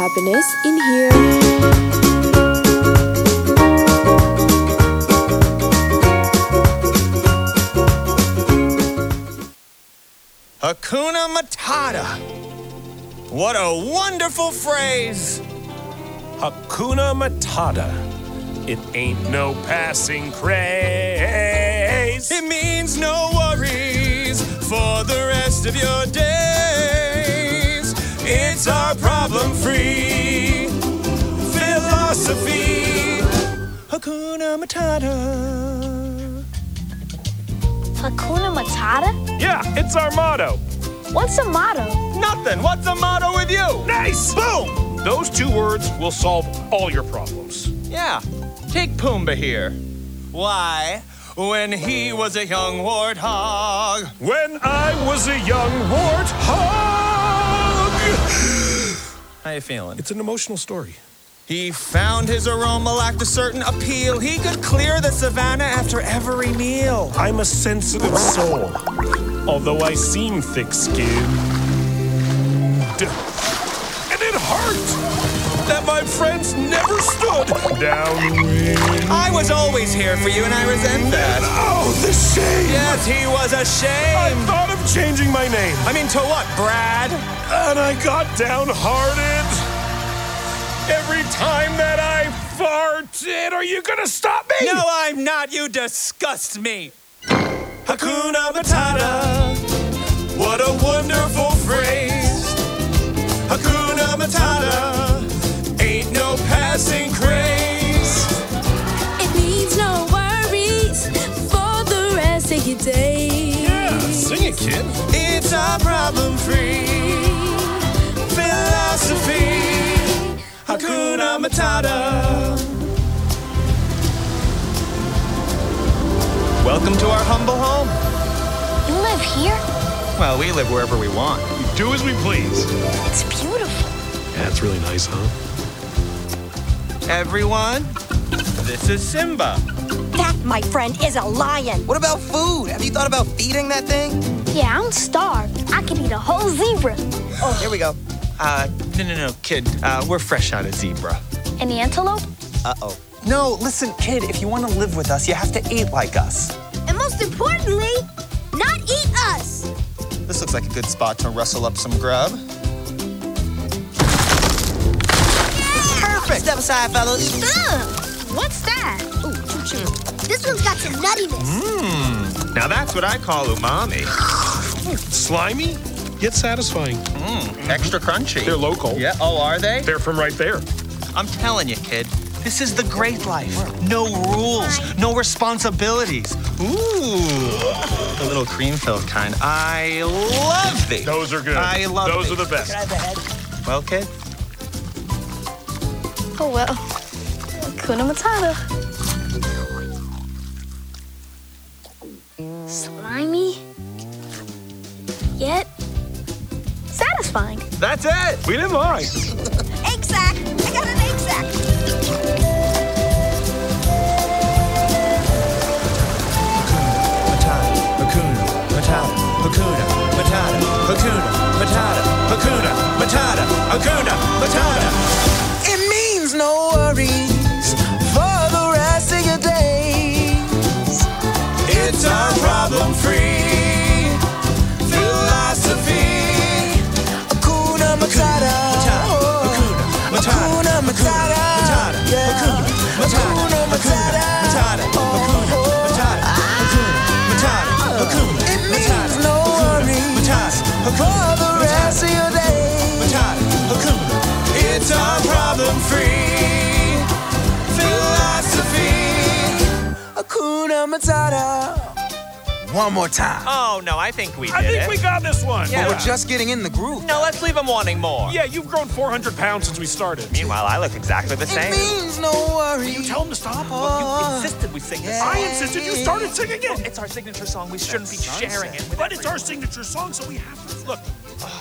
happiness in here. Hakuna Matata. What a wonderful phrase. Hakuna Matata. It ain't no passing craze. It means no worries for the rest of your days. It's our problem free philosophy. Hakuna Matata. Hakuna Matata? Yeah, it's our motto. What's a motto? Nothing. What's the motto with you? Nice! Boom! Those two words will solve all your problems. Yeah. Take Pumbaa here. Why? When he was a young warthog. When I was a young warthog! How you feeling? It's an emotional story. He found his aroma lacked a certain appeal. He could clear the savannah after every meal. I'm a sensitive soul, although I seem thick skinned. And it hurt that my friends never stood downwind. I was always here for you, and I resent that. Oh, the shame! Yes, he was I ashamed. Changing my name, I mean, to what, Brad? and I got downhearted. Every time that I farted, are you gonna stop me? No, I'm not. You disgust me. Hakuna Matata. What a wonderful phrase. Hakuna Matata. Ain't no passing craze. Kid. It's a problem free philosophy. Hakuna Matata. Welcome to our humble home. You live here? Well, we live wherever we want. Do as we please. It's beautiful. Yeah, it's really nice, huh? Everyone, this is Simba. That, my friend, is a lion. What about food? Have you thought about feeding that thing? Yeah, I'm starved. I could eat a whole zebra. Oh, here we go. Uh, no, no, no, kid. Uh, we're fresh out of zebra. And the antelope? Uh oh. No, listen, kid, if you want to live with us, you have to eat like us. And most importantly, not eat us. This looks like a good spot to rustle up some grub. Perfect. Step aside, fellas. Ugh, what's that? Ooh, choo choo. This one's got some nuttiness. Mmm. Now that's what I call umami. Hmm, slimy, yet satisfying. Hmm, extra crunchy. They're local. Yeah. Oh, are they? They're from right there. I'm telling you, kid. This is the great life. No rules, no responsibilities. Ooh, the little cream-filled kind. I love these. Those are good. I love Those these. are the best. Well, kid, Oh well. Hakuna Matata. Slimy. Yet satisfying. that's it. We didn't lie. Egg sack. I got an egg sack. Hakuna, Matata, Hakuna, Matata, Hakuna, Matata, Hakuna, Matata, Hakuna, One more time. Oh no, I think we did I think it. we got this one. Yeah. But We're just getting in the groove. No, let's leave them wanting more. Yeah, you've grown 400 pounds since we started. Meanwhile, I look exactly the same. It same. means no worries. You tell him to stop. You oh, insisted we sing this Yeah. song. I insisted you started singing it. It's our signature song. We shouldn't be sharing it. with But it's our signature song, so we have to. Look,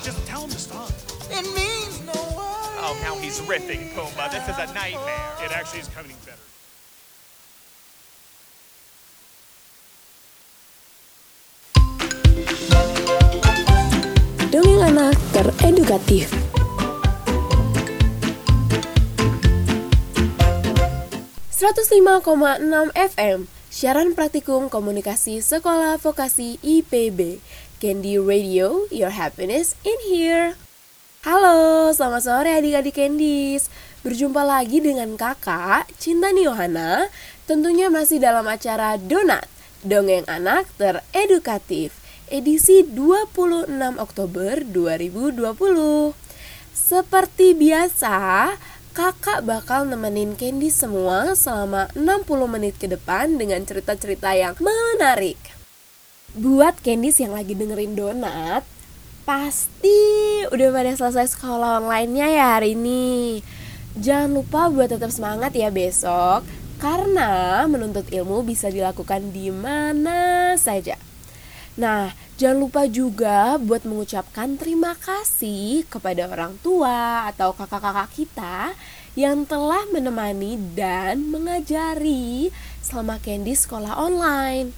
just tell him to stop. It means no worries. Oh, now he's riffing, Pumbaa. This is a nightmare. It actually is coming better. Sarana Teredukatif. ...105,6 FM, siaran praktikum komunikasi sekolah vokasi IPB. Candy Radio, your happiness in here. Halo, selamat sore adik-adik Candies. Berjumpa lagi dengan kakak, Cinta Yohana, tentunya masih dalam acara Donat, Dongeng Anak Teredukatif. Edisi 26 Oktober 2020 seperti biasa, kakak bakal nemenin Candy semua selama 60 menit ke depan dengan cerita-cerita yang menarik. Buat Candy yang lagi dengerin donat, pasti udah pada selesai sekolah online-nya ya hari ini. Jangan lupa buat tetap semangat ya besok, karena menuntut ilmu bisa dilakukan di mana saja. Nah, jangan lupa juga buat mengucapkan terima kasih kepada orang tua atau kakak-kakak kita yang telah menemani dan mengajari selama Candy sekolah online.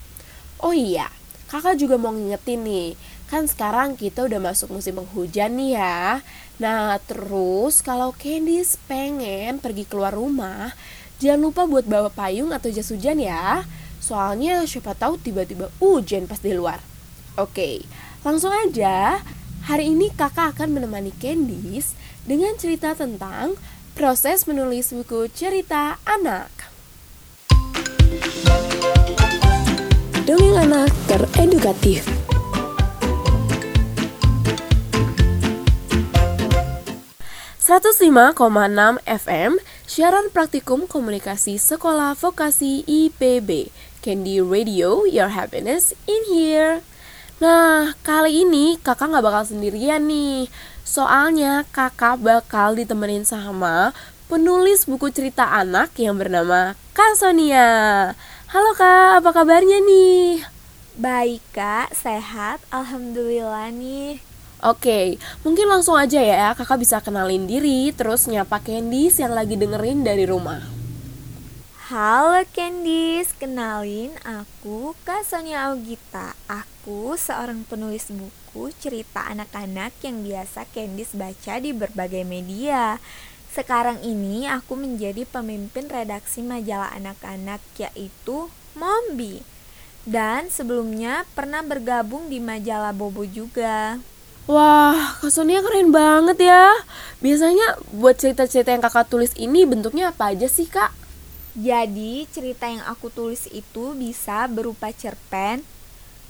Oh iya, kakak juga mau ngingetin nih, kan sekarang kita udah masuk musim penghujan nih ya. Nah, terus kalau Candy pengen pergi keluar rumah, jangan lupa buat bawa payung atau jas hujan ya. Soalnya siapa tahu tiba-tiba hujan pas di luar. Oke, langsung aja. Hari ini kakak akan menemani Candice dengan cerita tentang proses menulis buku cerita anak. Dongeng anak teredukatif. enam FM Siaran Praktikum Komunikasi Sekolah Vokasi IPB Candy Radio, your happiness in here Nah, kali ini kakak nggak bakal sendirian nih. Soalnya kakak bakal ditemenin sama penulis buku cerita anak yang bernama Kak Sonia. Halo kak, apa kabarnya nih? Baik kak, sehat, alhamdulillah nih. Oke, mungkin langsung aja ya kakak bisa kenalin diri terus nyapa Candice yang lagi dengerin dari rumah. Halo Candice, kenalin aku Kak Sonia Augita. Aku seorang penulis buku cerita anak-anak yang biasa Candice baca di berbagai media. Sekarang ini aku menjadi pemimpin redaksi majalah anak-anak yaitu Mombi. Dan sebelumnya pernah bergabung di majalah Bobo juga. Wah, Kak Sonia keren banget ya. Biasanya buat cerita-cerita yang kakak tulis ini bentuknya apa aja sih kak? Jadi cerita yang aku tulis itu bisa berupa cerpen,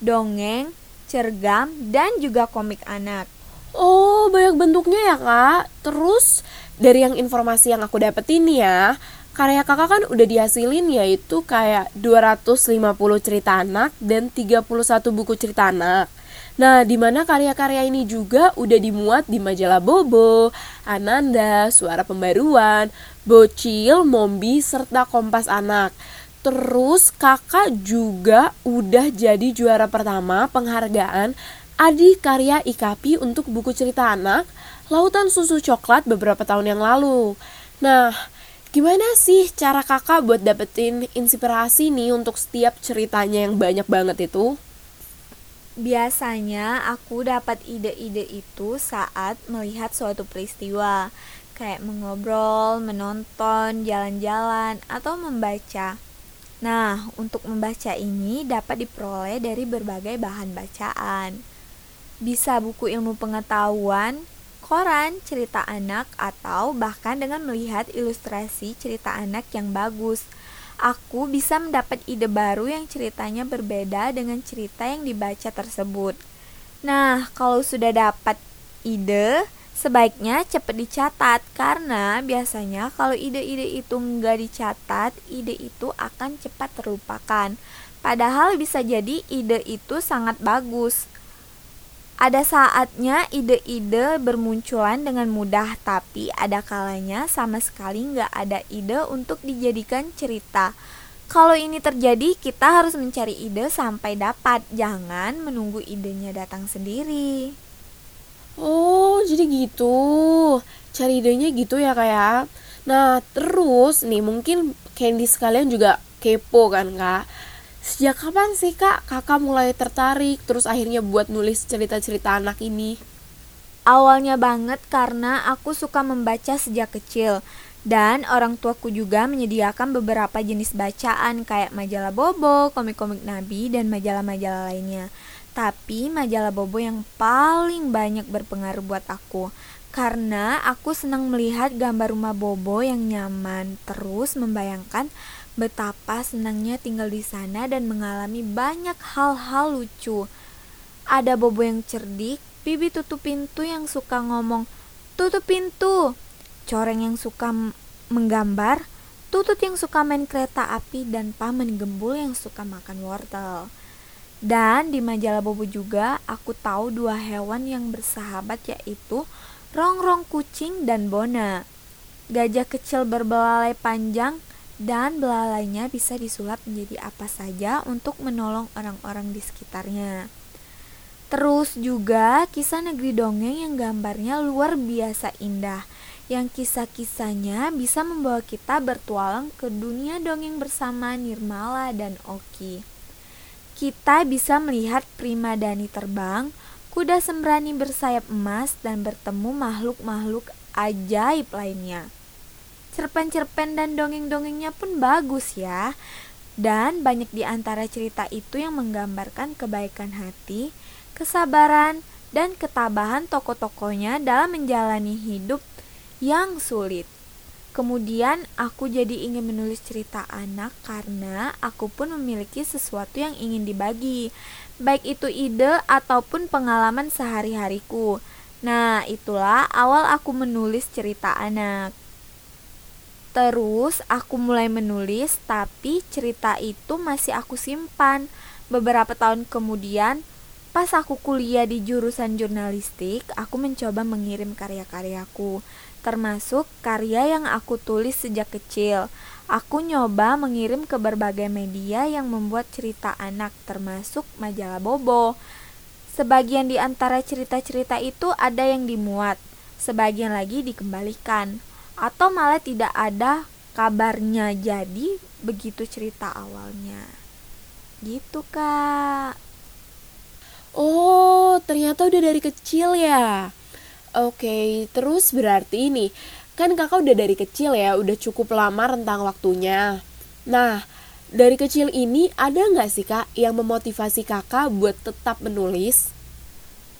dongeng, cergam, dan juga komik anak. Oh, banyak bentuknya ya kak. Terus dari yang informasi yang aku dapetin ya, karya kakak kan udah dihasilin yaitu kayak 250 cerita anak dan 31 buku cerita anak. Nah, di mana karya-karya ini juga udah dimuat di majalah Bobo, Ananda, Suara Pembaruan, Bocil, Mombi, serta Kompas Anak. Terus kakak juga udah jadi juara pertama penghargaan Adi Karya IKAPI untuk buku cerita anak Lautan Susu Coklat beberapa tahun yang lalu. Nah, gimana sih cara kakak buat dapetin inspirasi nih untuk setiap ceritanya yang banyak banget itu? Biasanya aku dapat ide-ide itu saat melihat suatu peristiwa, kayak mengobrol, menonton, jalan-jalan, atau membaca. Nah, untuk membaca ini dapat diperoleh dari berbagai bahan bacaan. Bisa buku ilmu pengetahuan, koran, cerita anak, atau bahkan dengan melihat ilustrasi cerita anak yang bagus – aku bisa mendapat ide baru yang ceritanya berbeda dengan cerita yang dibaca tersebut. Nah, kalau sudah dapat ide, sebaiknya cepat dicatat karena biasanya kalau ide-ide itu nggak dicatat, ide itu akan cepat terlupakan. Padahal bisa jadi ide itu sangat bagus. Ada saatnya ide-ide bermunculan dengan mudah, tapi ada kalanya sama sekali nggak ada ide untuk dijadikan cerita. Kalau ini terjadi, kita harus mencari ide sampai dapat, jangan menunggu idenya datang sendiri. Oh, jadi gitu. Cari idenya gitu ya kayak. Ya? Nah, terus nih mungkin Candy sekalian juga kepo kan kak Sejak kapan sih kak kakak mulai tertarik terus akhirnya buat nulis cerita-cerita anak ini? Awalnya banget karena aku suka membaca sejak kecil Dan orang tuaku juga menyediakan beberapa jenis bacaan kayak majalah Bobo, komik-komik Nabi, dan majalah-majalah lainnya. Tapi majalah Bobo yang paling banyak berpengaruh buat aku karena aku senang melihat gambar rumah Bobo yang nyaman, terus membayangkan betapa senangnya tinggal di sana dan mengalami banyak hal-hal lucu. Ada Bobo yang cerdik, Bibi tutup pintu yang suka ngomong, "Tutup pintu." Coreng yang suka menggambar, Tutut yang suka main kereta api dan Paman Gembul yang suka makan wortel. Dan di majalah Bobo juga aku tahu dua hewan yang bersahabat yaitu rongrong kucing dan bona. Gajah kecil berbelalai panjang dan belalainya bisa disulap menjadi apa saja untuk menolong orang-orang di sekitarnya. Terus juga kisah negeri dongeng yang gambarnya luar biasa indah, yang kisah-kisahnya bisa membawa kita bertualang ke dunia dongeng bersama Nirmala dan Oki. Kita bisa melihat Prima Dani terbang, kuda sembrani bersayap emas dan bertemu makhluk-makhluk ajaib lainnya. Cerpen-cerpen dan dongeng-dongengnya pun bagus ya. Dan banyak di antara cerita itu yang menggambarkan kebaikan hati, kesabaran, dan ketabahan tokoh-tokohnya dalam menjalani hidup yang sulit. Kemudian aku jadi ingin menulis cerita anak karena aku pun memiliki sesuatu yang ingin dibagi baik itu ide ataupun pengalaman sehari-hariku. Nah, itulah awal aku menulis cerita anak. Terus aku mulai menulis, tapi cerita itu masih aku simpan. Beberapa tahun kemudian, pas aku kuliah di jurusan jurnalistik, aku mencoba mengirim karya-karyaku, termasuk karya yang aku tulis sejak kecil. Aku nyoba mengirim ke berbagai media yang membuat cerita anak termasuk majalah Bobo. Sebagian di antara cerita-cerita itu ada yang dimuat, sebagian lagi dikembalikan, atau malah tidak ada kabarnya. Jadi begitu cerita awalnya. Gitu, Kak. Oh, ternyata udah dari kecil ya. Oke, terus berarti ini Kan kakak udah dari kecil ya, udah cukup lama rentang waktunya. Nah, dari kecil ini ada nggak sih kak yang memotivasi kakak buat tetap menulis?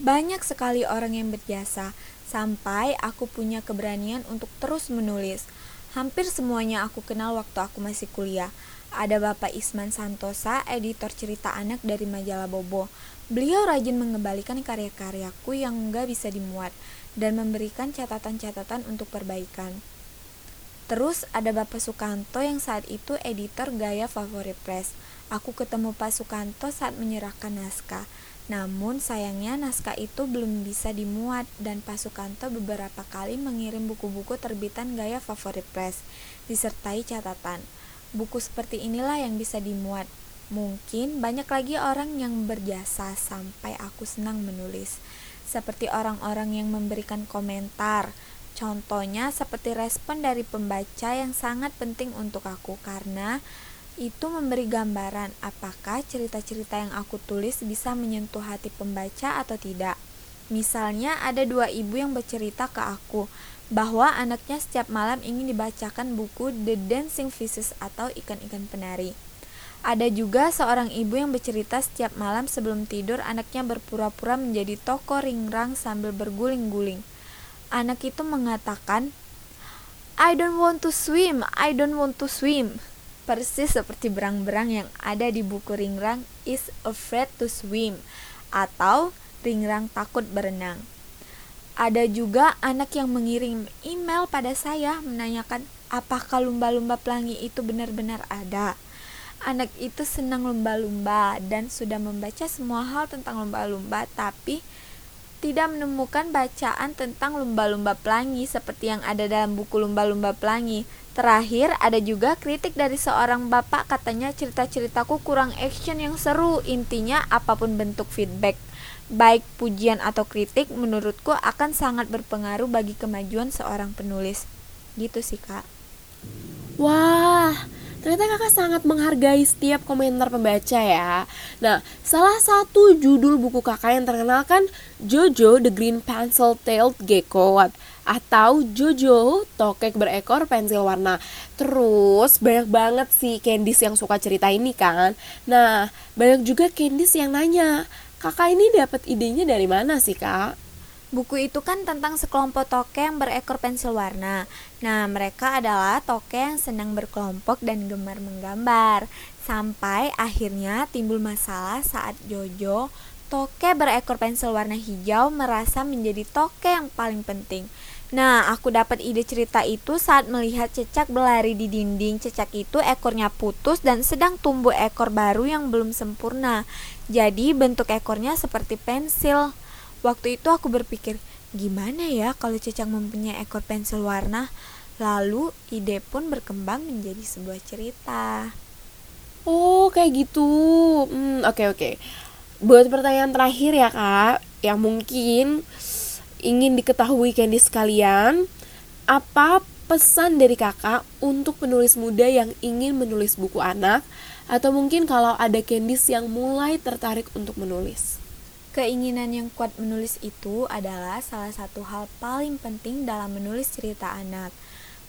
Banyak sekali orang yang berjasa, sampai aku punya keberanian untuk terus menulis. Hampir semuanya aku kenal waktu aku masih kuliah. Ada Bapak Isman Santosa, editor cerita anak dari majalah Bobo. Beliau rajin mengembalikan karya-karyaku yang nggak bisa dimuat dan memberikan catatan-catatan untuk perbaikan. Terus ada Bapak Sukanto yang saat itu editor Gaya Favorit Press. Aku ketemu Pak Sukanto saat menyerahkan naskah. Namun sayangnya naskah itu belum bisa dimuat dan Pak Sukanto beberapa kali mengirim buku-buku terbitan Gaya Favorit Press disertai catatan. Buku seperti inilah yang bisa dimuat. Mungkin banyak lagi orang yang berjasa sampai aku senang menulis seperti orang-orang yang memberikan komentar. Contohnya seperti respon dari pembaca yang sangat penting untuk aku karena itu memberi gambaran apakah cerita-cerita yang aku tulis bisa menyentuh hati pembaca atau tidak. Misalnya ada dua ibu yang bercerita ke aku bahwa anaknya setiap malam ingin dibacakan buku The Dancing Fishes atau ikan-ikan penari. Ada juga seorang ibu yang bercerita setiap malam sebelum tidur anaknya berpura-pura menjadi toko ringrang sambil berguling-guling. Anak itu mengatakan, I don't want to swim, I don't want to swim. Persis seperti berang-berang yang ada di buku ringrang is afraid to swim atau ringrang takut berenang. Ada juga anak yang mengirim email pada saya menanyakan apakah lumba-lumba pelangi itu benar-benar ada. Anak itu senang lumba-lumba dan sudah membaca semua hal tentang lumba-lumba, tapi tidak menemukan bacaan tentang lumba-lumba pelangi seperti yang ada dalam buku lumba-lumba pelangi. Terakhir, ada juga kritik dari seorang bapak katanya cerita-ceritaku kurang action yang seru. Intinya, apa pun bentuk feedback, baik pujian atau kritik, menurutku akan sangat berpengaruh bagi kemajuan seorang penulis. Gitu sih, Kak. Wah, Ternyata kakak sangat menghargai setiap komentar pembaca ya. Nah, salah satu judul buku kakak yang terkenal kan Jojo the Green Pencil Tailed Gecko. atau Jojo, tokek berekor pensil warna. Terus banyak banget sih Candice yang suka cerita ini kan. Nah, banyak juga Candice yang nanya, kakak ini dapat idenya dari mana sih kak? Buku itu kan tentang sekelompok toke yang berekor pensil warna. Nah, mereka adalah toke yang senang berkelompok dan gemar menggambar. Sampai akhirnya timbul masalah saat Jojo, toke berekor pensil warna hijau merasa menjadi toke yang paling penting. Nah, aku dapat ide cerita itu saat melihat cecak berlari di dinding. Cecak itu ekornya putus dan sedang tumbuh ekor baru yang belum sempurna. Jadi bentuk ekornya seperti pensil. Waktu itu aku berpikir, gimana ya kalau cecak mempunyai ekor pensil warna? Lalu ide pun berkembang menjadi sebuah cerita. Oh, kayak gitu. Hmm, oke okay, oke. Okay. Buat pertanyaan terakhir ya, Kak, yang mungkin ingin diketahui Candy sekalian, apa pesan dari Kakak untuk penulis muda yang ingin menulis buku anak atau mungkin kalau ada Candice yang mulai tertarik untuk menulis? Keinginan yang kuat menulis itu adalah salah satu hal paling penting dalam menulis cerita anak.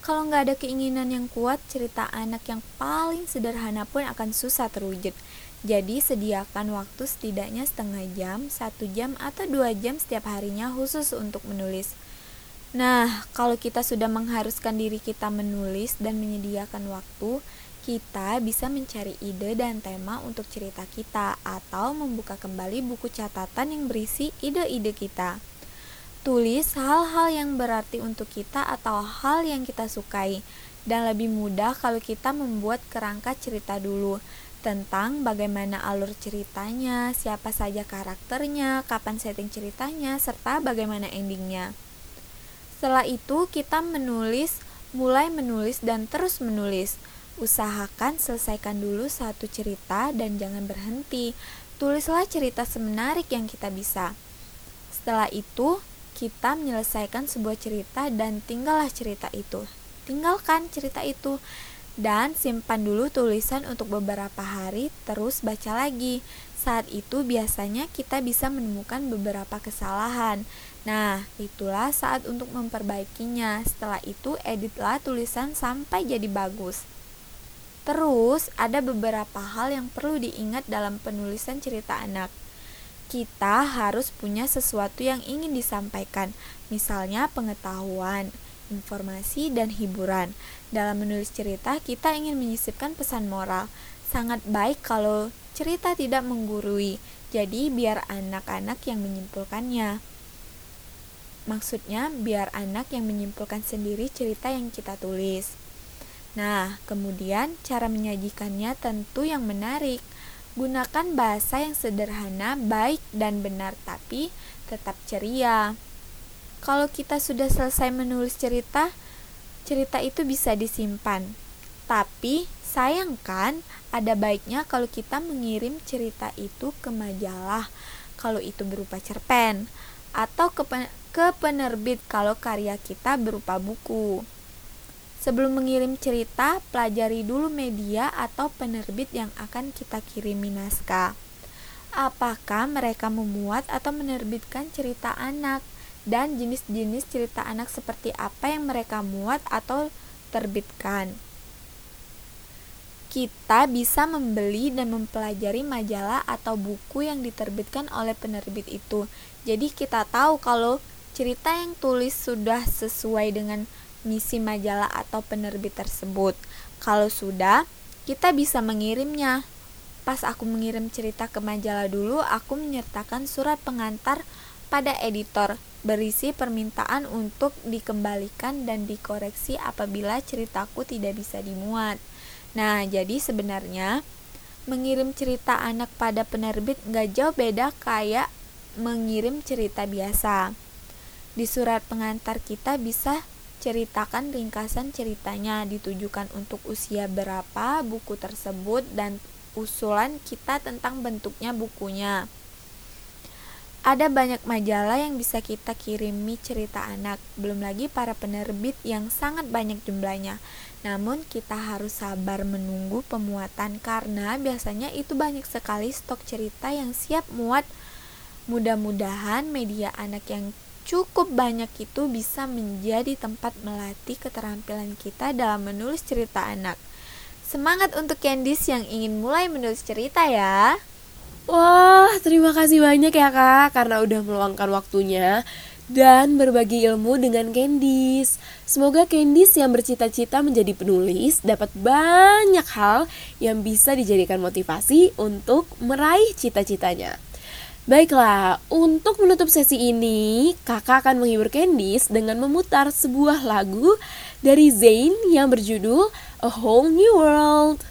Kalau nggak ada keinginan yang kuat, cerita anak yang paling sederhana pun akan susah terwujud. Jadi sediakan waktu setidaknya setengah jam, satu jam, atau dua jam setiap harinya khusus untuk menulis. Nah, kalau kita sudah mengharuskan diri kita menulis dan menyediakan waktu, kita bisa mencari ide dan tema untuk cerita kita atau membuka kembali buku catatan yang berisi ide-ide kita. Tulis hal-hal yang berarti untuk kita atau hal yang kita sukai dan lebih mudah kalau kita membuat kerangka cerita dulu tentang bagaimana alur ceritanya, siapa saja karakternya, kapan setting ceritanya, serta bagaimana endingnya. Setelah itu, kita menulis, mulai menulis, dan terus menulis Usahakan selesaikan dulu satu cerita dan jangan berhenti. Tulislah cerita semenarik yang kita bisa. Setelah itu, kita menyelesaikan sebuah cerita dan tinggallah cerita itu. Tinggalkan cerita itu dan simpan dulu tulisan untuk beberapa hari, terus baca lagi. Saat itu biasanya kita bisa menemukan beberapa kesalahan. Nah, itulah saat untuk memperbaikinya. Setelah itu, editlah tulisan sampai jadi bagus. Terus, ada beberapa hal yang perlu diingat dalam penulisan cerita anak. Kita harus punya sesuatu yang ingin disampaikan, misalnya pengetahuan, informasi, dan hiburan. Dalam menulis cerita, kita ingin menyisipkan pesan moral. Sangat baik kalau cerita tidak menggurui, jadi biar anak-anak yang menyimpulkannya. Maksudnya, biar anak yang menyimpulkan sendiri cerita yang kita tulis. Nah, kemudian cara menyajikannya tentu yang menarik. Gunakan bahasa yang sederhana, baik dan benar, tapi tetap ceria. Kalau kita sudah selesai menulis cerita, cerita itu bisa disimpan. Tapi sayangkan ada baiknya kalau kita mengirim cerita itu ke majalah kalau itu berupa cerpen atau ke, ke penerbit kalau karya kita berupa buku. Sebelum mengirim cerita, pelajari dulu media atau penerbit yang akan kita kirimi naskah. Apakah mereka memuat atau menerbitkan cerita anak dan jenis-jenis cerita anak seperti apa yang mereka muat atau terbitkan. Kita bisa membeli dan mempelajari majalah atau buku yang diterbitkan oleh penerbit itu. Jadi kita tahu kalau cerita yang tulis sudah sesuai dengan misi majalah atau penerbit tersebut. Kalau sudah, kita bisa mengirimnya. Pas aku mengirim cerita ke majalah dulu, aku menyertakan surat pengantar pada editor berisi permintaan untuk dikembalikan dan dikoreksi apabila ceritaku tidak bisa dimuat. Nah, jadi sebenarnya mengirim cerita anak pada penerbit nggak jauh beda kayak mengirim cerita biasa. Di surat pengantar kita bisa ceritakan ringkasan ceritanya ditujukan untuk usia berapa buku tersebut dan usulan kita tentang bentuknya bukunya. Ada banyak majalah yang bisa kita kirimi cerita anak, belum lagi para penerbit yang sangat banyak jumlahnya. Namun kita harus sabar menunggu pemuatan karena biasanya itu banyak sekali stok cerita yang siap muat. Mudah-mudahan media anak yang cukup banyak itu bisa menjadi tempat melatih keterampilan kita dalam menulis cerita anak. Semangat untuk Candice yang ingin mulai menulis cerita ya. Wah, terima kasih banyak ya Kak karena udah meluangkan waktunya dan berbagi ilmu dengan Candice. Semoga Candice yang bercita-cita menjadi penulis dapat banyak hal yang bisa dijadikan motivasi untuk meraih cita-citanya. Baiklah, untuk menutup sesi ini, kakak akan menghibur Candice dengan memutar sebuah lagu dari Zayn yang berjudul A Whole New World.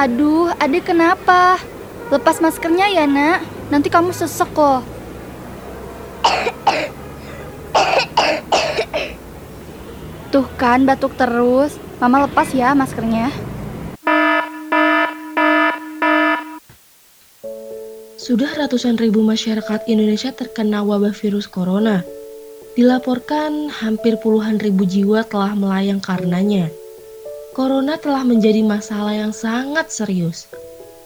Aduh, adik kenapa? Lepas maskernya ya, nak. Nanti kamu sesek kok. Tuh kan, batuk terus. Mama lepas ya maskernya. Sudah ratusan ribu masyarakat Indonesia terkena wabah virus corona. Dilaporkan hampir puluhan ribu jiwa telah melayang karenanya. Corona telah menjadi masalah yang sangat serius.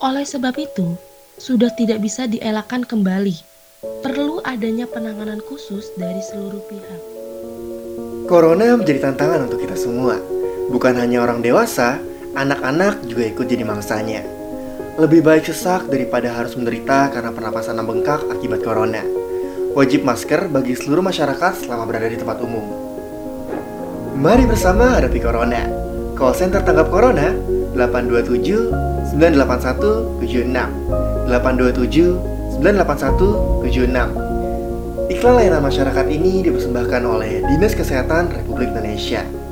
Oleh sebab itu, sudah tidak bisa dielakkan kembali. Perlu adanya penanganan khusus dari seluruh pihak. Corona menjadi tantangan untuk kita semua. Bukan hanya orang dewasa, anak-anak juga ikut jadi mangsanya. Lebih baik sesak daripada harus menderita karena pernapasan bengkak akibat corona. Wajib masker bagi seluruh masyarakat selama berada di tempat umum. Mari bersama hadapi corona. Call center tanggap corona 827 981 76 827 981 76 Iklan layanan masyarakat ini dipersembahkan oleh Dinas Kesehatan Republik Indonesia.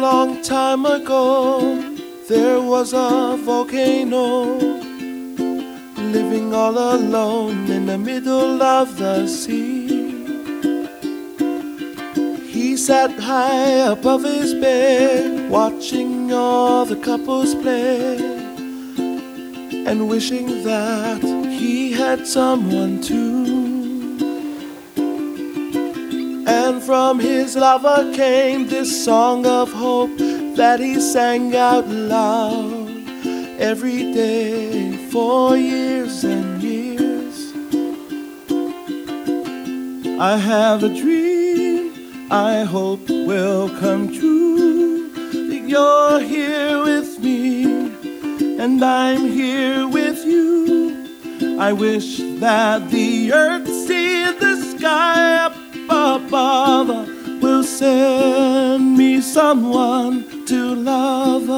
Long, time ago, there was a volcano living all alone in the middle of the sea. He sat high above his bed, watching all the couples play, and wishing that he had someone too. And from his lover came this song of hope that he sang out loud every day for years and years. I have a dream I hope will come true. That you're here with me, and I'm here with you. I wish that the earth see the sky up above will send me someone to love.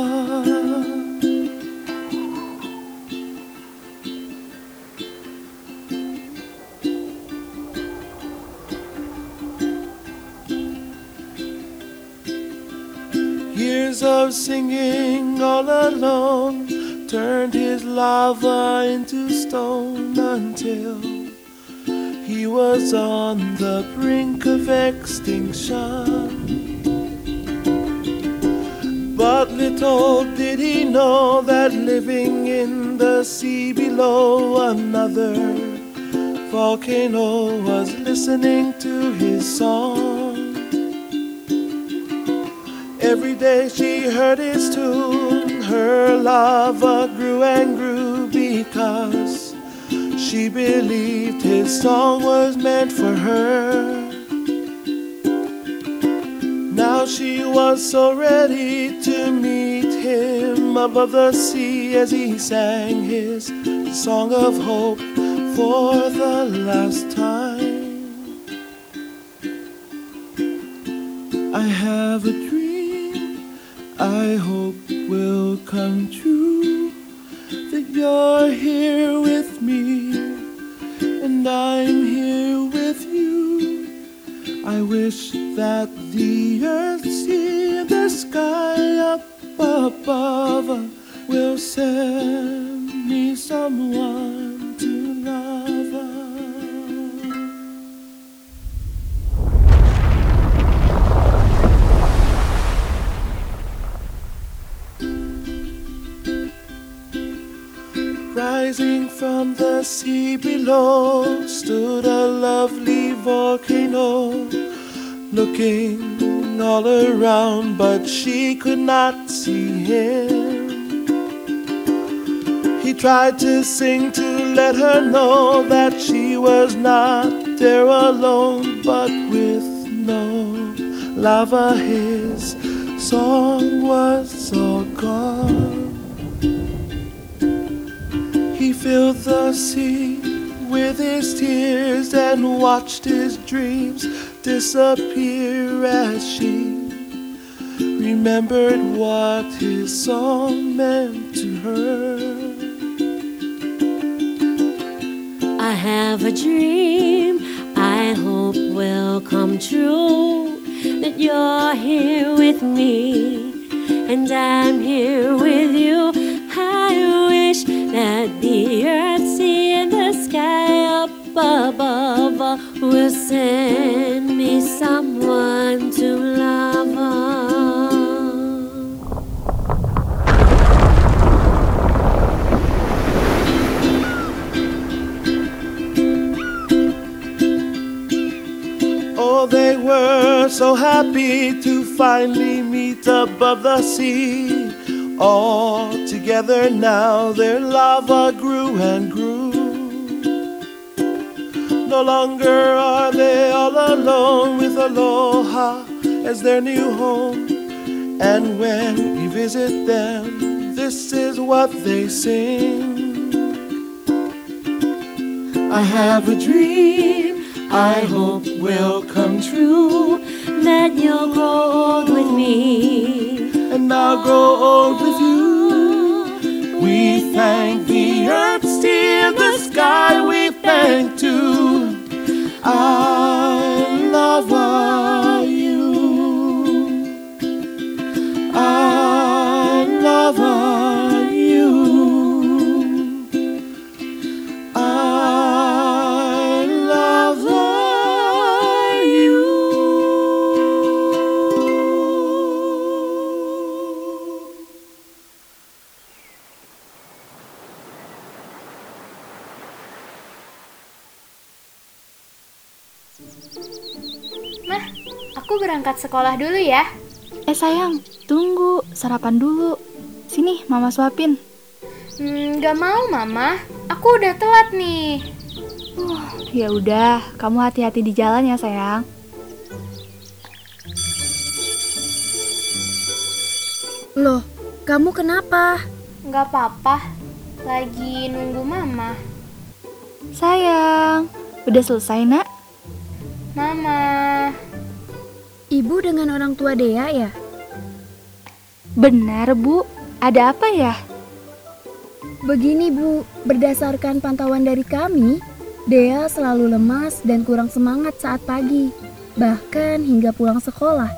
Years of singing all alone turned his lava into stone until he was on the brink of extinction. But little did he know that living in the sea below another volcano was listening to his song. Every day she heard his tune, her lava grew and grew because she believed his song was meant for her. Now she was so ready to meet him above the sea as he sang his song of hope for the last time. I have a dream I hope will come true that you're here with me and I'm here with you. I wish that the earth see the sky up above will send me someone Rising from the sea below stood a lovely volcano, looking all around, but she could not see him. He tried to sing to let her know that she was not there alone, but with no lava, his song was all gone. Filled the sea with his tears and watched his dreams disappear as she remembered what his song meant to her. I have a dream I hope will come true that you're here with me and I'm here with you. I wish that the earth, sea, and the sky up above will send me someone to love. Oh, they were so happy to finally meet above the sea. All together now, their lava grew and grew. No longer are they all alone with Aloha as their new home. And when we visit them, this is what they sing. I have a dream I hope will come true. That you'll grow old with me. I'll grow old with you. We thank the earth, still the sky, we thank too. I berangkat sekolah dulu ya. Eh sayang, tunggu, sarapan dulu. Sini, mama suapin. Hmm, gak mau mama, aku udah telat nih. Ya udah, kamu hati-hati di jalan ya sayang. Loh, kamu kenapa? Gak apa-apa, lagi nunggu mama. Sayang, udah selesai nak? Mama, Ibu dengan orang tua Dea ya? Benar bu, ada apa ya? Begini Bu, berdasarkan pantauan dari kami, Dea selalu lemas dan kurang semangat saat pagi, bahkan hingga pulang sekolah.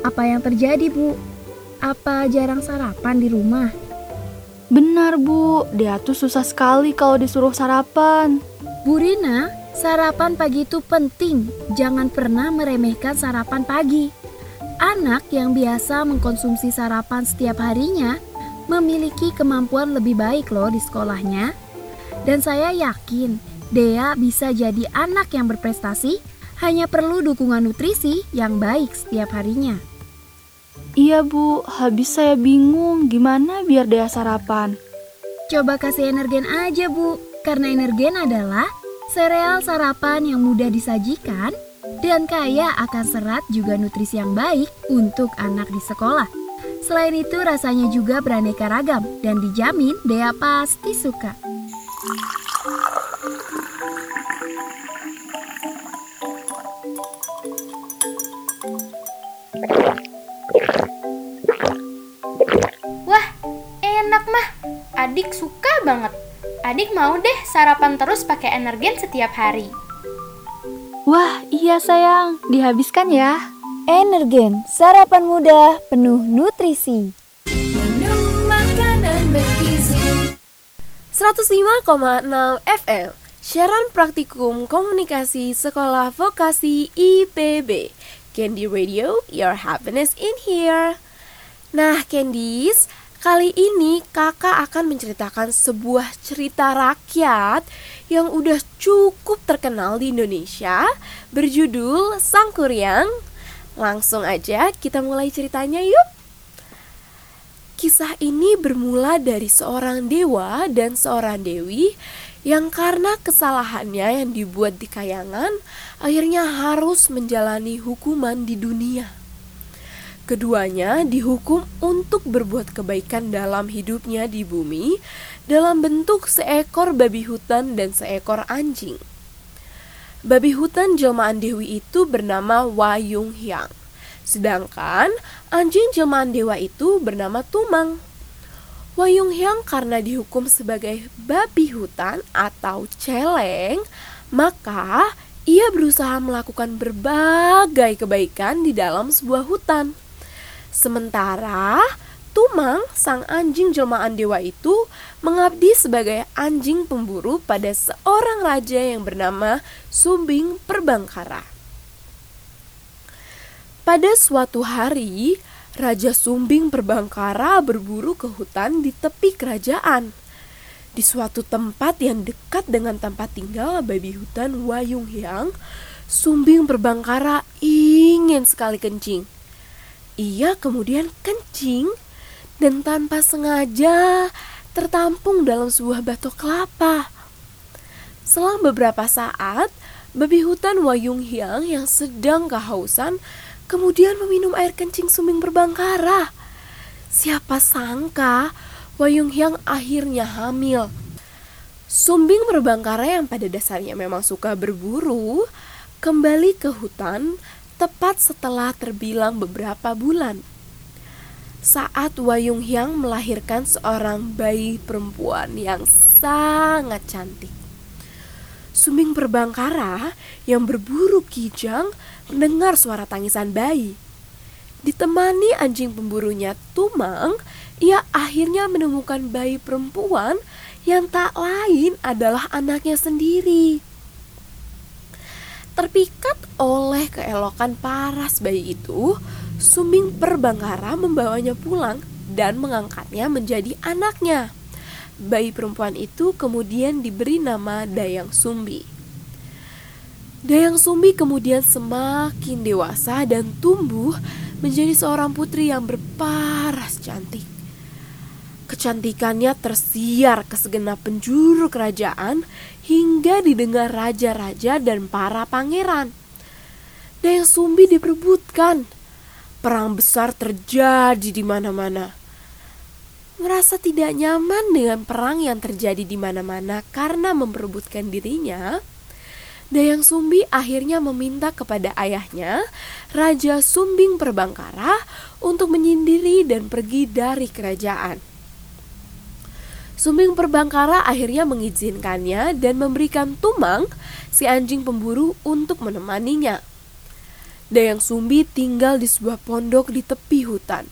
Apa yang terjadi Bu? Apa jarang sarapan di rumah? Benar bu, dia tuh susah sekali kalau disuruh sarapan. Bu Rina, sarapan pagi itu penting. Jangan pernah meremehkan sarapan pagi. Anak yang biasa mengkonsumsi sarapan setiap harinya memiliki kemampuan lebih baik loh di sekolahnya. Dan saya yakin Dea bisa jadi anak yang berprestasi hanya perlu dukungan nutrisi yang baik setiap harinya. Iya bu, habis saya bingung gimana biar dia sarapan. Coba kasih energen aja bu, karena energen adalah sereal sarapan yang mudah disajikan dan kaya akan serat juga nutrisi yang baik untuk anak di sekolah. Selain itu rasanya juga beraneka ragam dan dijamin Dea pasti suka. wah enak mah. Adik suka banget. Adik mau deh sarapan terus pakai energen setiap hari. Wah, iya sayang, dihabiskan ya. Energen, sarapan mudah, penuh nutrisi. Makanan bergizi 105,6 FM Siaran Praktikum Komunikasi Sekolah Vokasi IPB Candy Radio, your happiness in here Nah Candies, kali ini kakak akan menceritakan sebuah cerita rakyat yang udah cukup terkenal di Indonesia Berjudul Sang Kuryang Langsung aja kita mulai ceritanya yuk Kisah ini bermula dari seorang dewa dan seorang dewi yang karena kesalahannya yang dibuat di kayangan akhirnya harus menjalani hukuman di dunia. Keduanya dihukum untuk berbuat kebaikan dalam hidupnya di bumi dalam bentuk seekor babi hutan dan seekor anjing. Babi hutan jelmaan dewi itu bernama Wayung Hyang. Sedangkan anjing jelmaan dewa itu bernama Tumang. Wayung Hyang karena dihukum sebagai babi hutan atau celeng, maka ia berusaha melakukan berbagai kebaikan di dalam sebuah hutan. Sementara Tumang, sang anjing jelmaan dewa itu mengabdi sebagai anjing pemburu pada seorang raja yang bernama Sumbing Perbangkara. Pada suatu hari, Raja Sumbing Perbangkara berburu ke hutan di tepi kerajaan. Di suatu tempat yang dekat dengan tempat tinggal babi hutan Wayung Hyang, Sumbing Perbangkara ingin sekali kencing. Ia kemudian kencing dan tanpa sengaja tertampung dalam sebuah batok kelapa. Selang beberapa saat, babi hutan Wayung Hyang yang sedang kehausan kemudian meminum air kencing Sumbing Perbangkara. Siapa sangka Wayung Hyang akhirnya hamil. Sumbing Perbangkara yang pada dasarnya memang suka berburu, kembali ke hutan tepat setelah terbilang beberapa bulan. Saat Wayung Hyang melahirkan seorang bayi perempuan yang sangat cantik. Sumbing Perbangkara yang berburu kijang mendengar suara tangisan bayi. Ditemani anjing pemburunya Tumang, ia akhirnya menemukan bayi perempuan yang tak lain adalah anaknya sendiri. Terpikat oleh keelokan paras bayi itu, Sumbing Perbangkara membawanya pulang dan mengangkatnya menjadi anaknya. Bayi perempuan itu kemudian diberi nama Dayang Sumbi. Dayang Sumbi kemudian semakin dewasa dan tumbuh menjadi seorang putri yang berparas cantik. Kecantikannya tersiar ke segenap penjuru kerajaan hingga didengar raja-raja dan para pangeran. Dayang Sumbi diperebutkan. Perang besar terjadi di mana-mana. Merasa tidak nyaman dengan perang yang terjadi di mana-mana karena memperebutkan dirinya, Dayang Sumbi akhirnya meminta kepada ayahnya, Raja Sumbing Perbangkara, untuk menyendiri dan pergi dari kerajaan. Sumbing Perbangkara akhirnya mengizinkannya dan memberikan Tumang, si anjing pemburu, untuk menemaninya. Dayang Sumbi tinggal di sebuah pondok di tepi hutan.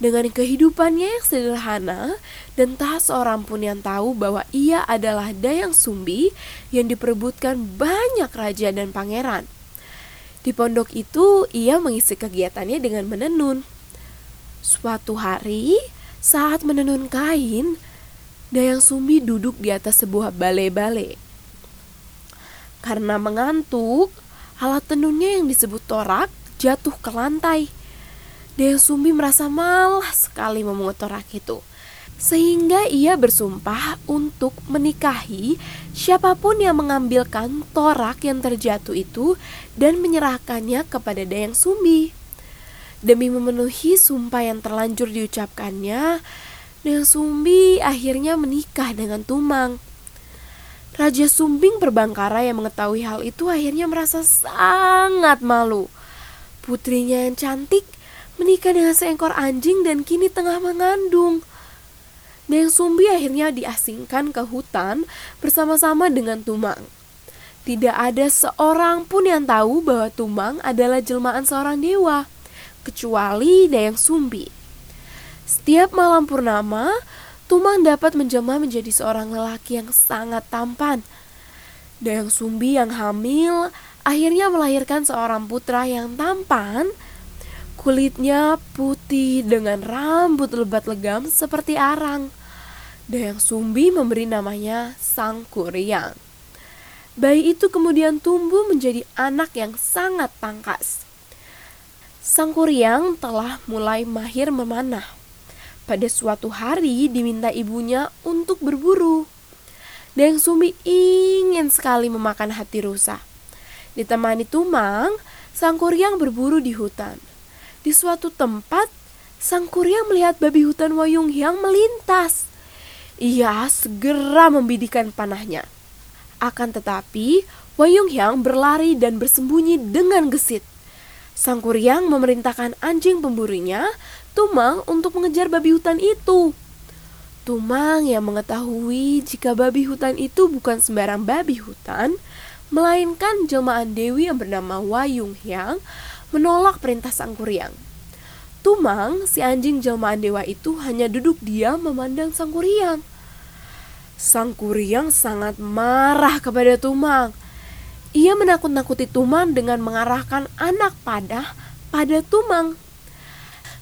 Dengan kehidupannya yang sederhana dan tak seorang pun yang tahu bahwa ia adalah Dayang Sumbi yang diperebutkan banyak raja dan pangeran. Di pondok itu ia mengisi kegiatannya dengan menenun. Suatu hari, saat menenun kain, Dayang Sumbi duduk di atas sebuah balai-balai. Karena mengantuk, alat tenunnya yang disebut torak jatuh ke lantai. Dayang Sumbi merasa malas sekali memungut torak itu. Sehingga ia bersumpah untuk menikahi siapa pun yang mengambilkan torak yang terjatuh itu dan menyerahkannya kepada Dayang Sumbi. Demi memenuhi sumpah yang terlanjur diucapkannya, Dayang Sumbi akhirnya menikah dengan Tumang. Raja Sumbing Perbangkara yang mengetahui hal itu akhirnya merasa sangat malu. Putrinya yang cantik menikah dengan seekor anjing dan kini tengah mengandung. Dayang Sumbi akhirnya diasingkan ke hutan bersama-sama dengan Tumang. Tidak ada seorang pun yang tahu bahwa Tumang adalah jelmaan seorang dewa, kecuali Dayang Sumbi. Setiap malam purnama, Tumang dapat menjelma menjadi seorang lelaki yang sangat tampan. Dayang Sumbi yang hamil akhirnya melahirkan seorang putra yang tampan. Kulitnya putih dengan rambut lebat legam seperti arang. Dayang Sumbi memberi namanya Sang Kuryang. Bayi itu kemudian tumbuh menjadi anak yang sangat tangkas. Sang Kuryang telah mulai mahir memanah pada suatu hari diminta ibunya untuk berburu. Dayang Sumbi ingin sekali memakan hati rusa. Ditemani Tumang, Sang Kuryang berburu di hutan. Di suatu tempat, Sang Kuryang melihat babi hutan Wayung Hyang melintas. Ia segera membidikan panahnya. Akan tetapi, Wayung Hyang berlari dan bersembunyi dengan gesit. Sang Kuryang memerintahkan anjing pemburunya Tumang untuk mengejar babi hutan itu. Tumang yang mengetahui jika babi hutan itu bukan sembarang babi hutan, melainkan jelmaan dewi yang bernama Wayung Hyang menolak perintah Sang Kuryang. Tumang, si anjing jelmaan dewa itu hanya duduk diam memandang Sang Kuryang. Sang Kuryang sangat marah kepada Tumang. Ia menakut-nakuti Tumang dengan mengarahkan anak panah pada Tumang.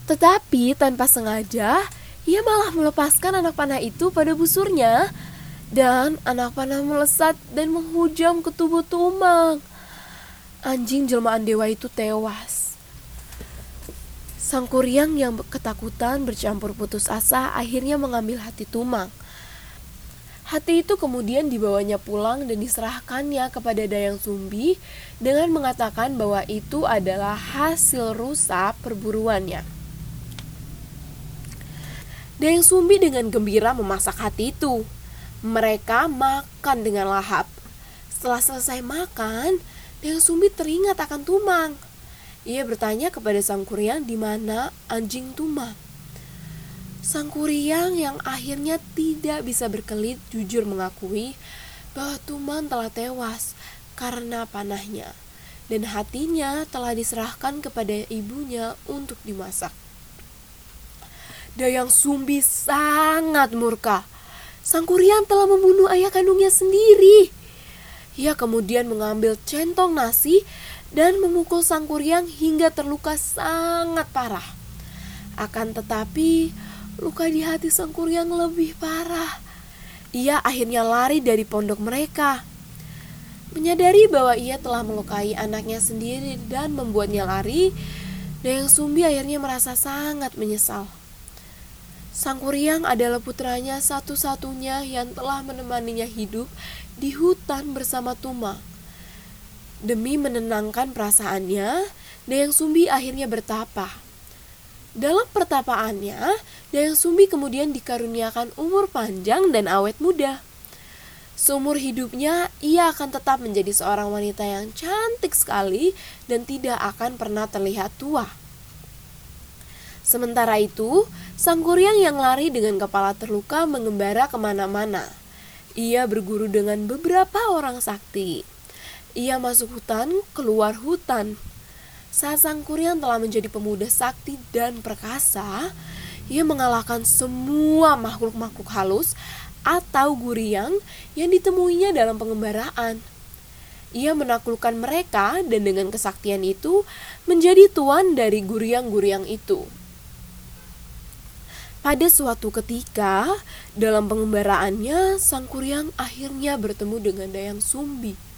Tetapi tanpa sengaja, ia malah melepaskan anak panah itu pada busurnya dan anak panah melesat dan menghujam ke tubuh Tumang. Anjing jelmaan dewa itu tewas. Sang Kuryang yang ketakutan bercampur putus asa akhirnya mengambil hati Tumang. Hati itu kemudian dibawanya pulang dan diserahkannya kepada Dayang Sumbi dengan mengatakan bahwa itu adalah hasil rusa perburuannya. Dayang Sumbi dengan gembira memasak hati itu. Mereka makan dengan lahap. Setelah selesai makan, Dayang Sumbi teringat akan Tumang. Ia bertanya kepada Sang Kuryang di mana anjing Tumang. Sang Kuryang yang akhirnya tidak bisa berkelit jujur mengakui bahwa Tumang telah tewas karena panahnya dan hatinya telah diserahkan kepada ibunya untuk dimasak. Dayang Sumbi sangat murka. Sang Kuryang telah membunuh ayah kandungnya sendiri. Ia kemudian mengambil centong nasi dan memukul Sang Kuryang hingga terluka sangat parah. Akan tetapi, luka di hati Sang Kuryang lebih parah. Ia akhirnya lari dari pondok mereka. Menyadari bahwa ia telah melukai anaknya sendiri dan membuatnya lari, Dayang Sumbi akhirnya merasa sangat menyesal. Sang Kuryang adalah putranya satu-satunya yang telah menemaninya hidup di hutan bersama Tuma. Demi menenangkan perasaannya, Dayang Sumbi akhirnya bertapa. Dalam pertapaannya, Dayang Sumbi kemudian dikaruniakan umur panjang dan awet muda. Seumur hidupnya, ia akan tetap menjadi seorang wanita yang cantik sekali dan tidak akan pernah terlihat tua. Sementara itu, sang kuryang yang lari dengan kepala terluka mengembara ke mana-mana. Ia berguru dengan beberapa orang sakti. Ia masuk hutan, keluar hutan. Saat sang kuryang telah menjadi pemuda sakti dan perkasa, ia mengalahkan semua makhluk-makhluk halus atau guriang yang ditemuinya dalam pengembaraan. Ia menaklukkan mereka dan dengan kesaktian itu menjadi tuan dari guriang-guriang itu. Pada suatu ketika, dalam pengembaraannya, Sang Kuryang akhirnya bertemu dengan Dayang Sumbi.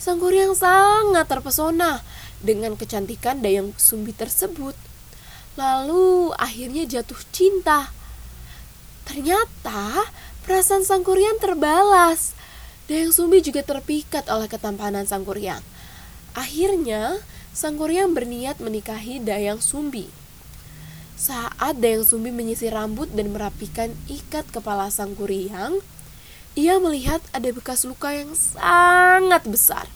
Sang Kuryang sangat terpesona dengan kecantikan Dayang Sumbi tersebut. Lalu akhirnya jatuh cinta. Ternyata perasaan Sang Kuryang terbalas. Dayang Sumbi juga terpikat oleh ketampanan Sang Kuryang. Akhirnya, Sang Kuryang berniat menikahi Dayang Sumbi. Saat Dayang Sumbi menyisir rambut dan merapikan ikat kepala Sang Kuryang, ia melihat ada bekas luka yang sangat besar.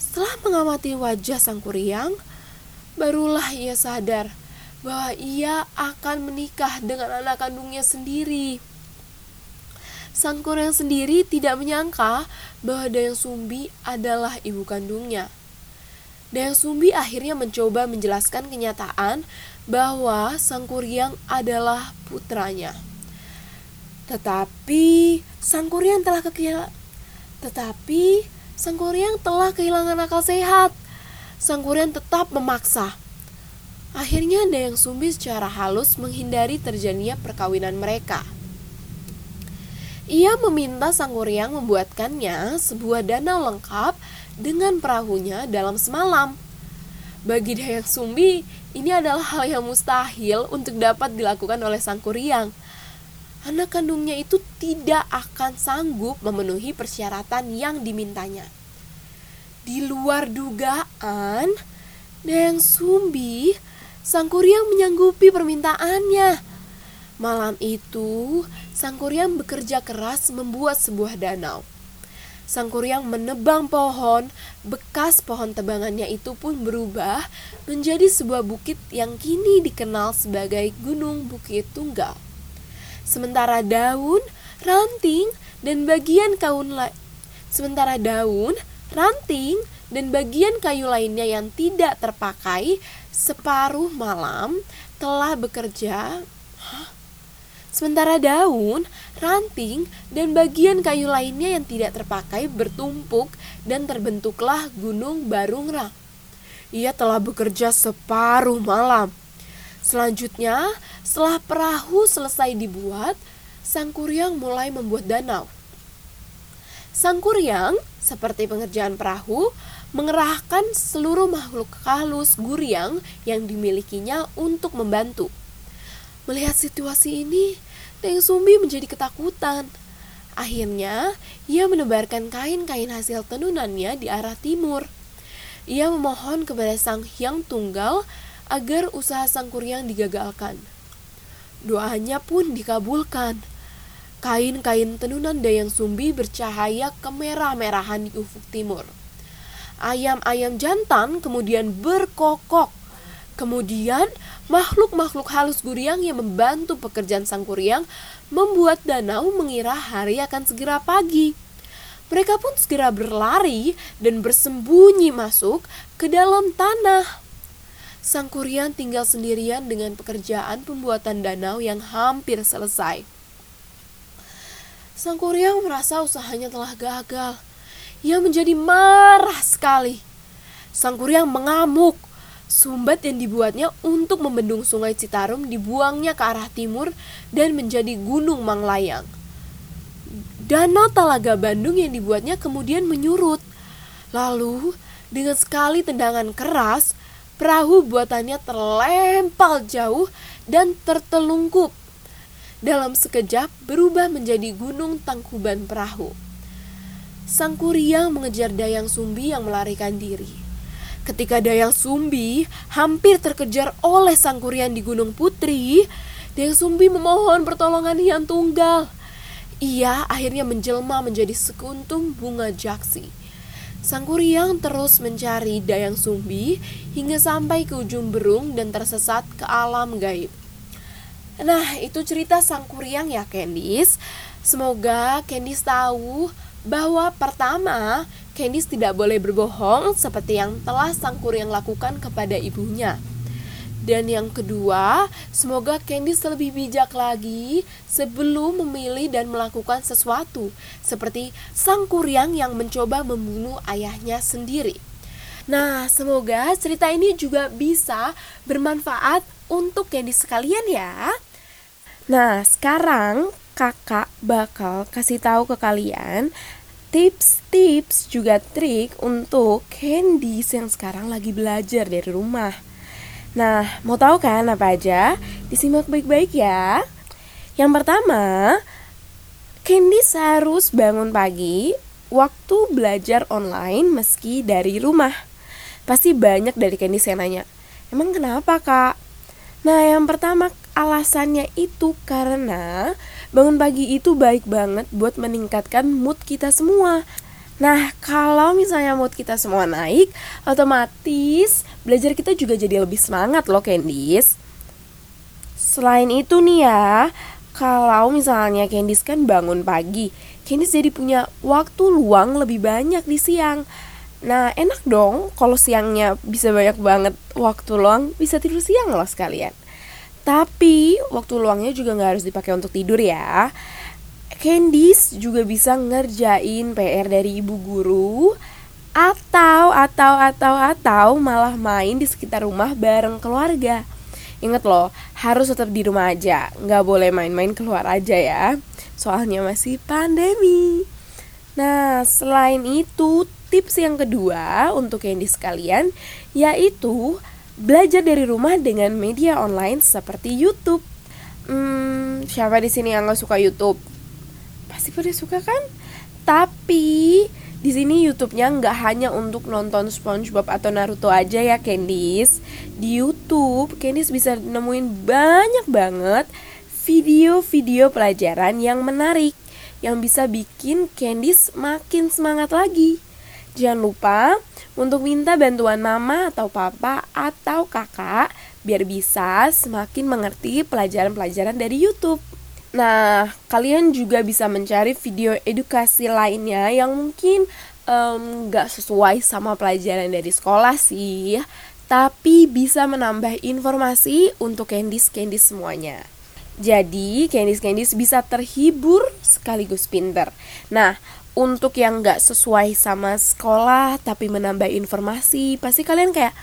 Setelah mengamati wajah sang kuryang, barulah ia sadar bahwa ia akan menikah dengan anak kandungnya sendiri. Sang kuryang sendiri tidak menyangka bahwa Dayang Sumbi adalah ibu kandungnya. Dayang Sumbi akhirnya mencoba menjelaskan kenyataan bahwa sang kuryang adalah putranya. Tetapi sang kuryang telah tetapi telah kehilangan akal sehat. Sang kuryang tetap memaksa. Akhirnya Dayang Sumbi secara halus menghindari terjadinya perkawinan mereka. Ia meminta sang kuryang membuatkannya sebuah danau lengkap dengan perahunya dalam semalam. Bagi Dayang Sumbi, ini adalah hal yang mustahil untuk dapat dilakukan oleh sang kuryang anak kandungnya itu tidak akan sanggup memenuhi persyaratan yang dimintanya. Di luar dugaan, Dayang Sumbi, Sang Kuryang menyanggupi permintaannya. Malam itu, Sang Kuryang bekerja keras membuat sebuah danau. Sang Kuryang menebang pohon, bekas pohon tebangannya itu pun berubah menjadi sebuah bukit yang kini dikenal sebagai Gunung Bukit Tunggal. Sementara daun, ranting, dan bagian kaun lain Sementara daun, ranting, dan bagian kayu lainnya yang tidak terpakai separuh malam telah bekerja. Sementara daun, ranting, dan bagian kayu lainnya yang tidak terpakai bertumpuk dan terbentuklah gunung Barungrang. Ia telah bekerja separuh malam. Selanjutnya, setelah perahu selesai dibuat, Sang Kuryang mulai membuat danau. Sang Kuryang, seperti pengerjaan perahu, mengerahkan seluruh makhluk halus Guryang yang dimilikinya untuk membantu. Melihat situasi ini, Dayang Sumbi menjadi ketakutan. Akhirnya, ia menebarkan kain-kain hasil tenunannya di arah timur. Ia memohon kepada Sang Hyang Tunggal agar usaha Sang Kuryang digagalkan. Doanya pun dikabulkan. Kain-kain tenunan Dayang Sumbi bercahaya kemerah-merahan di ufuk timur. Ayam-ayam jantan kemudian berkokok Kemudian, makhluk-makhluk halus Guryang yang membantu pekerjaan Sang Kuryang membuat danau mengira hari akan segera pagi. Mereka pun segera berlari dan bersembunyi masuk ke dalam tanah. Sang Kuryang tinggal sendirian dengan pekerjaan pembuatan danau yang hampir selesai. Sang Kuryang merasa usahanya telah gagal. Ia menjadi marah sekali. Sang Kuryang mengamuk Sumbat yang dibuatnya untuk membendung sungai Citarum dibuangnya ke arah timur dan menjadi Gunung Manglayang. Danau Talaga Bandung yang dibuatnya kemudian menyurut. Lalu, dengan sekali tendangan keras, perahu buatannya terlempar jauh dan tertelungkup. Dalam sekejap berubah menjadi gunung tangkuban perahu. Sang Kuryang mengejar Dayang Sumbi yang melarikan diri. Ketika Dayang Sumbi hampir terkejar oleh Sang Kurian di Gunung Putri, Dayang Sumbi memohon pertolongan Hyang Tunggal. Ia akhirnya menjelma menjadi sekuntum bunga jaksi. Sang Kuryang terus mencari Dayang Sumbi hingga sampai ke ujung berung dan tersesat ke alam gaib. Nah, itu cerita Sang Kuryang ya, Candice. Semoga Candice tahu bahwa pertama Candice tidak boleh berbohong seperti yang telah sang kuryang lakukan kepada ibunya. Dan yang kedua, semoga Candice lebih bijak lagi sebelum memilih dan melakukan sesuatu, seperti sang kuryang yang mencoba membunuh ayahnya sendiri. Nah, semoga cerita ini juga bisa bermanfaat untuk Candice sekalian ya. Nah, sekarang kakak bakal kasih tahu ke kalian tips-tips juga trik untuk Candice yang sekarang lagi belajar dari rumah. Nah, mau tahu kan apa aja? Disimak baik-baik ya. Yang pertama, Candice harus bangun pagi waktu belajar online meski dari rumah. Pasti banyak dari Candice yang nanya, emang kenapa kak? Nah, yang pertama alasannya itu karena bangun pagi itu baik banget buat meningkatkan mood kita semua. Nah, kalau misalnya mood kita semua naik, otomatis belajar kita juga jadi lebih semangat loh, Candice. Selain itu nih ya, kalau misalnya Candice kan bangun pagi, Candice jadi punya waktu luang lebih banyak di siang. Nah, enak dong kalau siangnya bisa banyak banget waktu luang, bisa tidur siang loh sekalian. Tapi waktu luangnya juga nggak harus dipakai untuk tidur ya. Candice juga bisa ngerjain PR dari ibu guru atau atau atau atau malah main di sekitar rumah bareng keluarga. Ingat loh, harus tetap di rumah aja, nggak boleh main-main keluar aja ya. Soalnya masih pandemi. Nah, selain itu, tips yang kedua untuk Candice sekalian yaitu belajar dari rumah dengan media online seperti YouTube. Hmm, siapa di sini yang gak suka YouTube? Pasti pada suka kan? Tapi di sini YouTube-nya nggak hanya untuk nonton SpongeBob atau Naruto aja ya, Candice. Di YouTube, Candice bisa nemuin banyak banget video-video pelajaran yang menarik yang bisa bikin Candice makin semangat lagi. Jangan lupa untuk minta bantuan mama atau papa atau kakak biar bisa semakin mengerti pelajaran-pelajaran dari YouTube. Nah, kalian juga bisa mencari video edukasi lainnya yang mungkin em, nggak sesuai sama pelajaran dari sekolah sih, tapi bisa menambah informasi untuk Candice-Candice semuanya. Jadi, Candice-Candice bisa terhibur sekaligus pinter. Nah, untuk yang nggak sesuai sama sekolah tapi menambah informasi, pasti kalian kayak,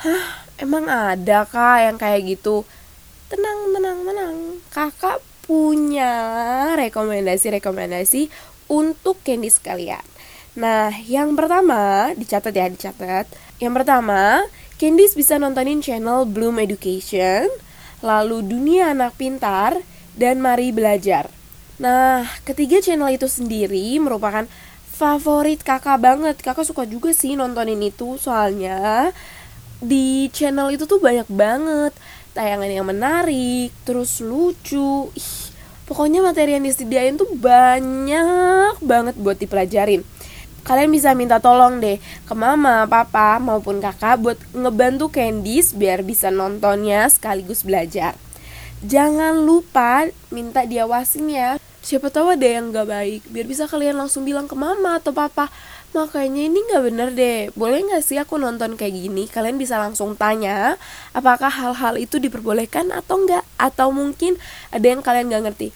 hah, emang ada kah yang kayak gitu? Tenang, tenang, tenang. Kakak punya rekomendasi-rekomendasi untuk Candice kalian. Nah, yang pertama, dicatat ya, dicatat. Yang pertama, Candice bisa nontonin channel Bloom Education, lalu Dunia Anak Pintar, dan Mari Belajar. Nah, ketiga channel itu sendiri merupakan favorit kakak banget. Kakak suka juga sih nontonin itu, soalnya di channel itu tuh banyak banget tayangan yang menarik, terus lucu. Ih, pokoknya materi yang disediain tuh banyak banget buat dipelajarin. Kalian bisa minta tolong deh ke mama, papa, maupun kakak buat ngebantu Candice biar bisa nontonnya sekaligus belajar. Jangan lupa minta diawasin ya. Siapa tahu ada yang gak baik, biar bisa kalian langsung bilang ke mama atau papa. Makanya ini gak bener deh, boleh gak sih aku nonton kayak gini? Kalian bisa langsung tanya apakah hal-hal itu diperbolehkan atau enggak. Atau mungkin ada yang kalian gak ngerti.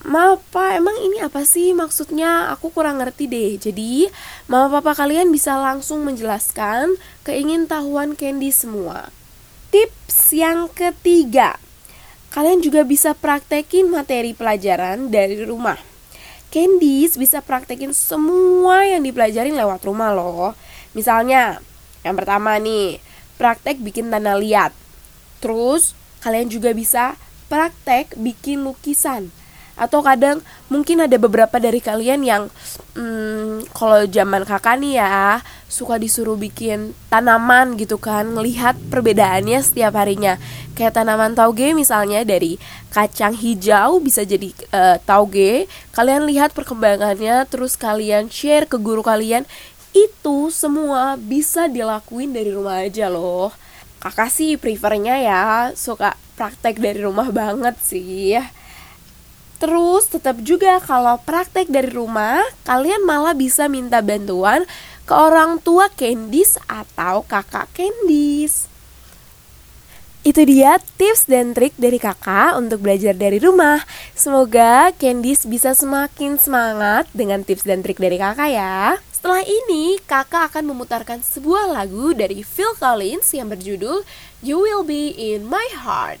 Maaf pak, emang ini apa sih maksudnya? Aku kurang ngerti deh. Jadi, mama papa kalian bisa langsung menjelaskan keingintahuan Candy semua. Tips yang ketiga, kalian juga bisa praktekin materi pelajaran dari rumah. Candice bisa praktekin semua yang dipelajarin lewat rumah loh. Misalnya, yang pertama nih, praktek bikin tanda liat. Terus, kalian juga bisa praktek bikin lukisan atau kadang mungkin ada beberapa dari kalian yang hmm, kalau zaman kakak nih ya suka disuruh bikin tanaman gitu kan ngelihat perbedaannya setiap harinya. Kayak tanaman tauge misalnya dari kacang hijau bisa jadi uh, tauge. Kalian lihat perkembangannya terus kalian share ke guru kalian itu semua bisa dilakuin dari rumah aja loh. Kakak sih prefernya ya suka praktek dari rumah banget sih Terus tetap juga kalau praktek dari rumah, kalian malah bisa minta bantuan ke orang tua Candice atau kakak Candice. Itu dia tips dan trik dari kakak untuk belajar dari rumah. Semoga Candice bisa semakin semangat dengan tips dan trik dari kakak ya. Setelah ini, kakak akan memutarkan sebuah lagu dari Phil Collins yang berjudul You Will Be In My Heart.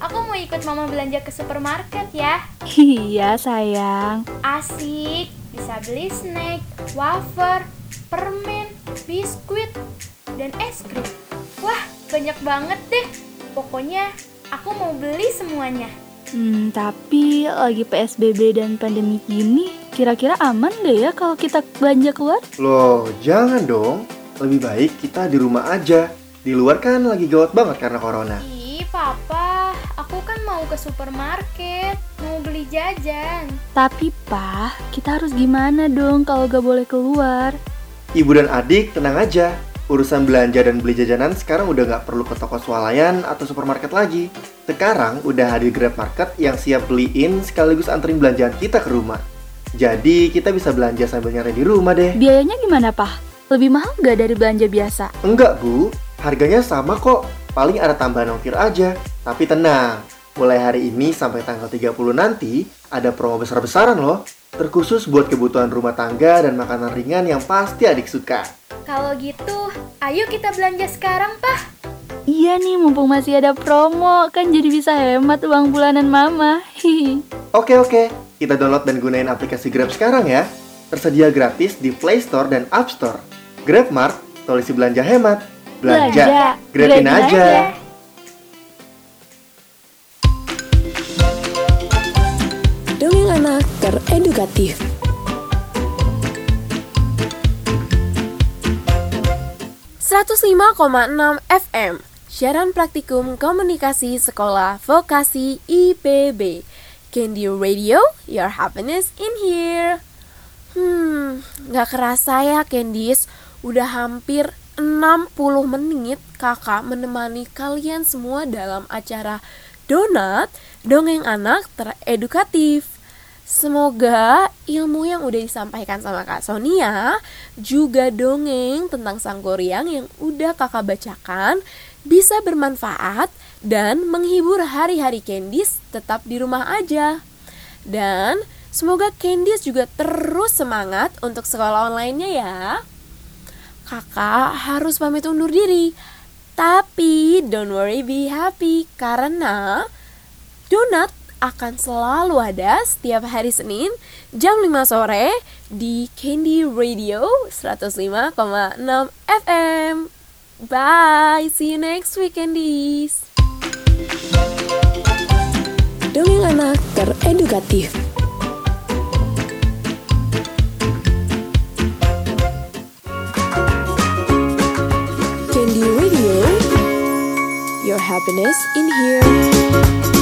Aku mau ikut mama belanja ke supermarket ya. Iya, sayang. Asik, bisa beli snack, wafer, permen, biskuit, dan es krim. Wah, banyak banget deh. Pokoknya aku mau beli semuanya. Hmm, tapi lagi PSBB dan pandemi gini, kira-kira aman gak ya kalau kita belanja keluar? Loh, jangan dong. Lebih baik kita di rumah aja. Di luar kan lagi gawat banget karena corona. Papa, aku kan mau ke supermarket, mau beli jajan. Tapi, Pak, kita harus gimana dong kalau gak boleh keluar? Ibu dan adik tenang aja. Urusan belanja dan beli jajanan sekarang udah nggak perlu ke toko swalayan atau supermarket lagi. Sekarang udah hadir Grab Market yang siap beliin sekaligus anterin belanjaan kita ke rumah. Jadi kita bisa belanja sambil nyari di rumah deh. Biayanya gimana, Pak? Lebih mahal gak dari belanja biasa? Enggak, Bu. Harganya sama kok. Paling ada tambahan ongkir aja. Tapi tenang, mulai hari ini sampai tanggal 30 nanti ada promo besar-besaran loh. Terkhusus buat kebutuhan rumah tangga dan makanan ringan yang pasti adik suka. Kalau gitu, ayo kita belanja sekarang, Pak. Iya nih, mumpung masih ada promo, kan jadi bisa hemat uang bulanan mama. Hihi. Oke oke, kita download dan gunain aplikasi Grab sekarang ya. Tersedia gratis di Play Store dan App Store. GrabMart, solusi belanja hemat. Belanja, Belanja, grabin aja. aja. Dongeng anak teredukatif. ...105,6 FM Siaran Praktikum Komunikasi Sekolah Vokasi IPB Candy Radio, your happiness in here Hmm, nggak kerasa ya Candies Udah hampir 60 menit kakak menemani kalian semua dalam acara Donat Dongeng Anak Teredukatif Semoga ilmu yang udah disampaikan sama Kak Sonia juga dongeng tentang sang goryang yang udah kakak bacakan bisa bermanfaat dan menghibur hari-hari Candice tetap di rumah aja. Dan semoga Candice juga terus semangat untuk sekolah online-nya ya. Kakak harus pamit undur diri. Tapi don't worry be happy karena Donat akan selalu ada setiap hari Senin jam 5 sore di Candy Radio 105,6 FM. Bye, see you next week Candies. Dongeng anak teredukatif. Happiness in here.